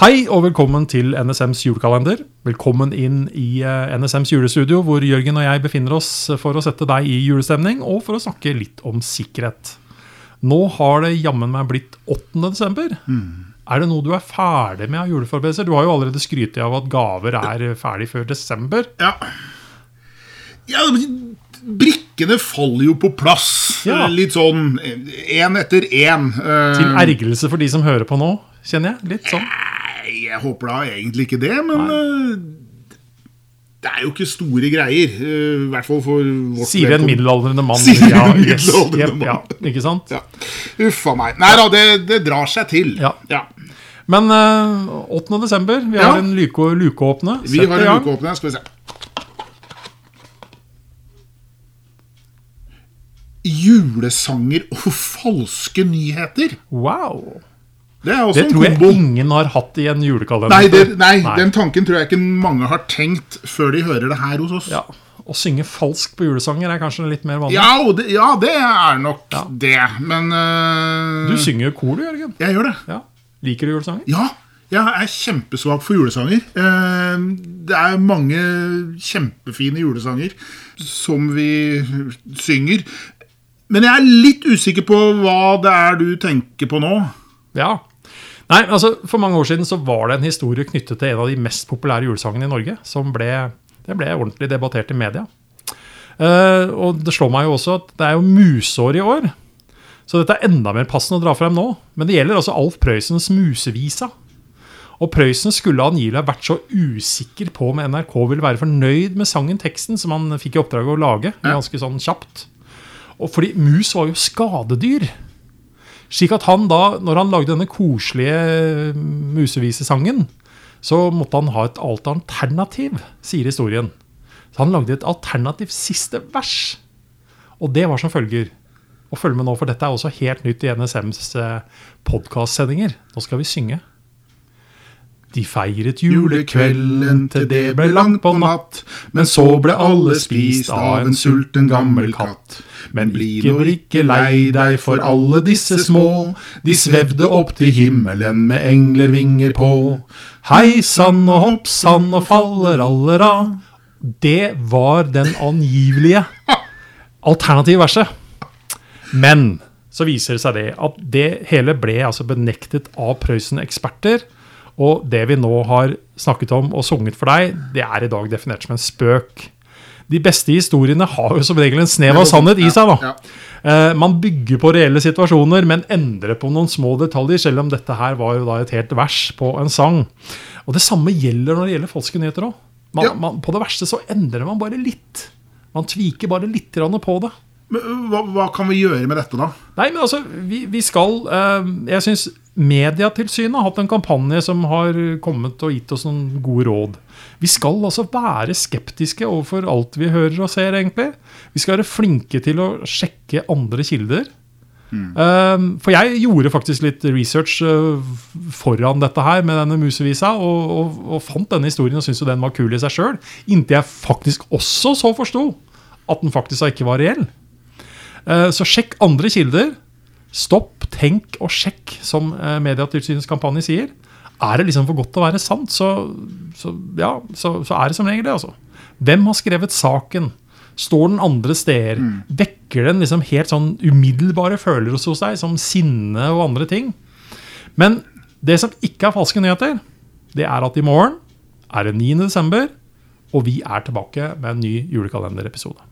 Hei og velkommen til NSMs julekalender. Velkommen inn i eh, NSMs julestudio, hvor Jørgen og jeg befinner oss for å sette deg i julestemning og for å snakke litt om sikkerhet. Nå har det jammen meg blitt 8. desember. Er det noe du er ferdig med av juleforberedelser? Du har jo allerede skrytt av at gaver er ferdig før desember. Ja. ja brikkene faller jo på plass. Ja. Litt sånn én etter én. Til ergrelse for de som hører på nå, kjenner jeg. Litt sånn. Jeg håper da egentlig ikke det, men eh, det er jo ikke store greier. eh, I hvert fall for vårt Sier en middelaldrende mann. Sier en Ja, middelaldrende mann. Ja, ikke sant? Ja. Uffa meg. Nei da, det, det drar seg til. Ja. Ja. Men uh, 8. desember, vi har en luke, lukeåpne. Vi har en lukeåpne. Skal vi se. Julesanger og falske nyheter. Wow! Det er også Det en tror jeg ingen har hatt i en julekalender. Nei, det, nei, nei, den tanken tror jeg ikke mange har tenkt før de hører det her hos oss. Ja, Å synge falskt på julesanger er kanskje litt mer vanlig. Ja, det, ja, det er nok Ja. det, men uh... Du synger jo kor, du, Jørgen. Jeg gjør det. Ja. Liker du julesanger? Ja, jeg er kjempesvak for julesanger. Eh, Det er mange kjempefine julesanger som vi synger. Men jeg er litt usikker på hva det er du tenker på nå. Ja. Nei, altså, For mange år siden så var det en historie knyttet til en av de mest populære julesangene i Norge. som ble, Det ble ordentlig debattert i media. Uh, og det slår meg jo også at det er jo musår i år. Så dette er enda mer passende å dra frem nå. Men det gjelder altså Alf Prøysens Musevisa. Og Prøysen skulle angivelig ha vært så usikker på om NRK ville være fornøyd med sangen-teksten som han fikk i oppdrag å lage. Ganske sånn kjapt. Og fordi mus var jo skadedyr. Slik at han da, når han lagde denne koselige musevisesangen, så måtte han ha et alt alternativ, sier historien. Så han lagde et alternativt siste vers. Og det var som følger. Og følg med nå, for dette er også helt nytt i NSMs eh, podkastsendinger. Nå skal vi synge. De feiret julekvelden til det ble langt på natt, men så ble alle spist av en sulten gammel katt. Men bli ikke lei deg for alle disse små, de svevde opp til himmelen med englervinger på. Hei sann og hopp sann og fallerallera. Det var den angivelige alternative verset. Men så viser det seg det at det hele ble altså benektet av Prøysen-eksperter. Og det vi nå har snakket om og sunget for deg, det er i dag definert som en spøk. De beste historiene har jo som regel en snev av sannhet i seg. da. Eh, Man bygger på reelle situasjoner, men endrer på noen små detaljer, selv om dette her var jo da et helt vers på en sang. Og det samme gjelder når det gjelder falske nyheter òg. På det verste så endrer man bare litt. Man tviker bare litt på det. Men hva, hva kan vi gjøre med dette, da? Nei, men altså, vi, vi skal uh, Jeg syns Mediatilsynet har hatt en kampanje som har kommet og gitt oss noen gode råd. Vi skal altså være skeptiske overfor alt vi hører og ser, egentlig. Vi skal være flinke til å sjekke andre kilder. Eh, for jeg gjorde faktisk litt research eh, foran dette her med denne musevisa, og, og, og fant denne historien og syntes jo den var kul i seg sjøl. Inntil jeg faktisk også så forsto at den faktisk ikke var reell. Eh, Så sjekk andre kilder. Stopp, tenk og sjekk, som Medietilsynets Mediatilsynets kampanje sier. Er det liksom for godt til å være sant, så, så, ja, så, så er det som regel det. altså. Hvem har skrevet saken? Står den andre steder? Vekker den liksom helt sånn umiddelbare følelser hos deg, som sinne og andre ting? Men det som ikke er falske nyheter, det er at i morgen er det 9. desember, og vi er tilbake med en ny julekalenderepisode.